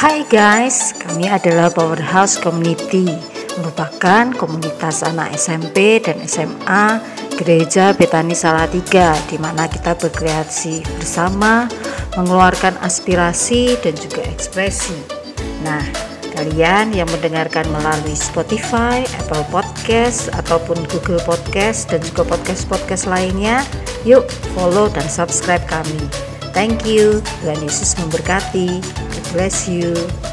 Hai guys, kami adalah Powerhouse Community, merupakan komunitas anak SMP dan SMA Gereja Betani Salatiga, di mana kita berkreasi bersama, mengeluarkan aspirasi dan juga ekspresi. Nah, kalian yang mendengarkan melalui Spotify, Apple Podcast, ataupun Google Podcast dan juga podcast-podcast lainnya, yuk follow dan subscribe kami. Thank you. Tuhan Yesus memberkati. Bless you.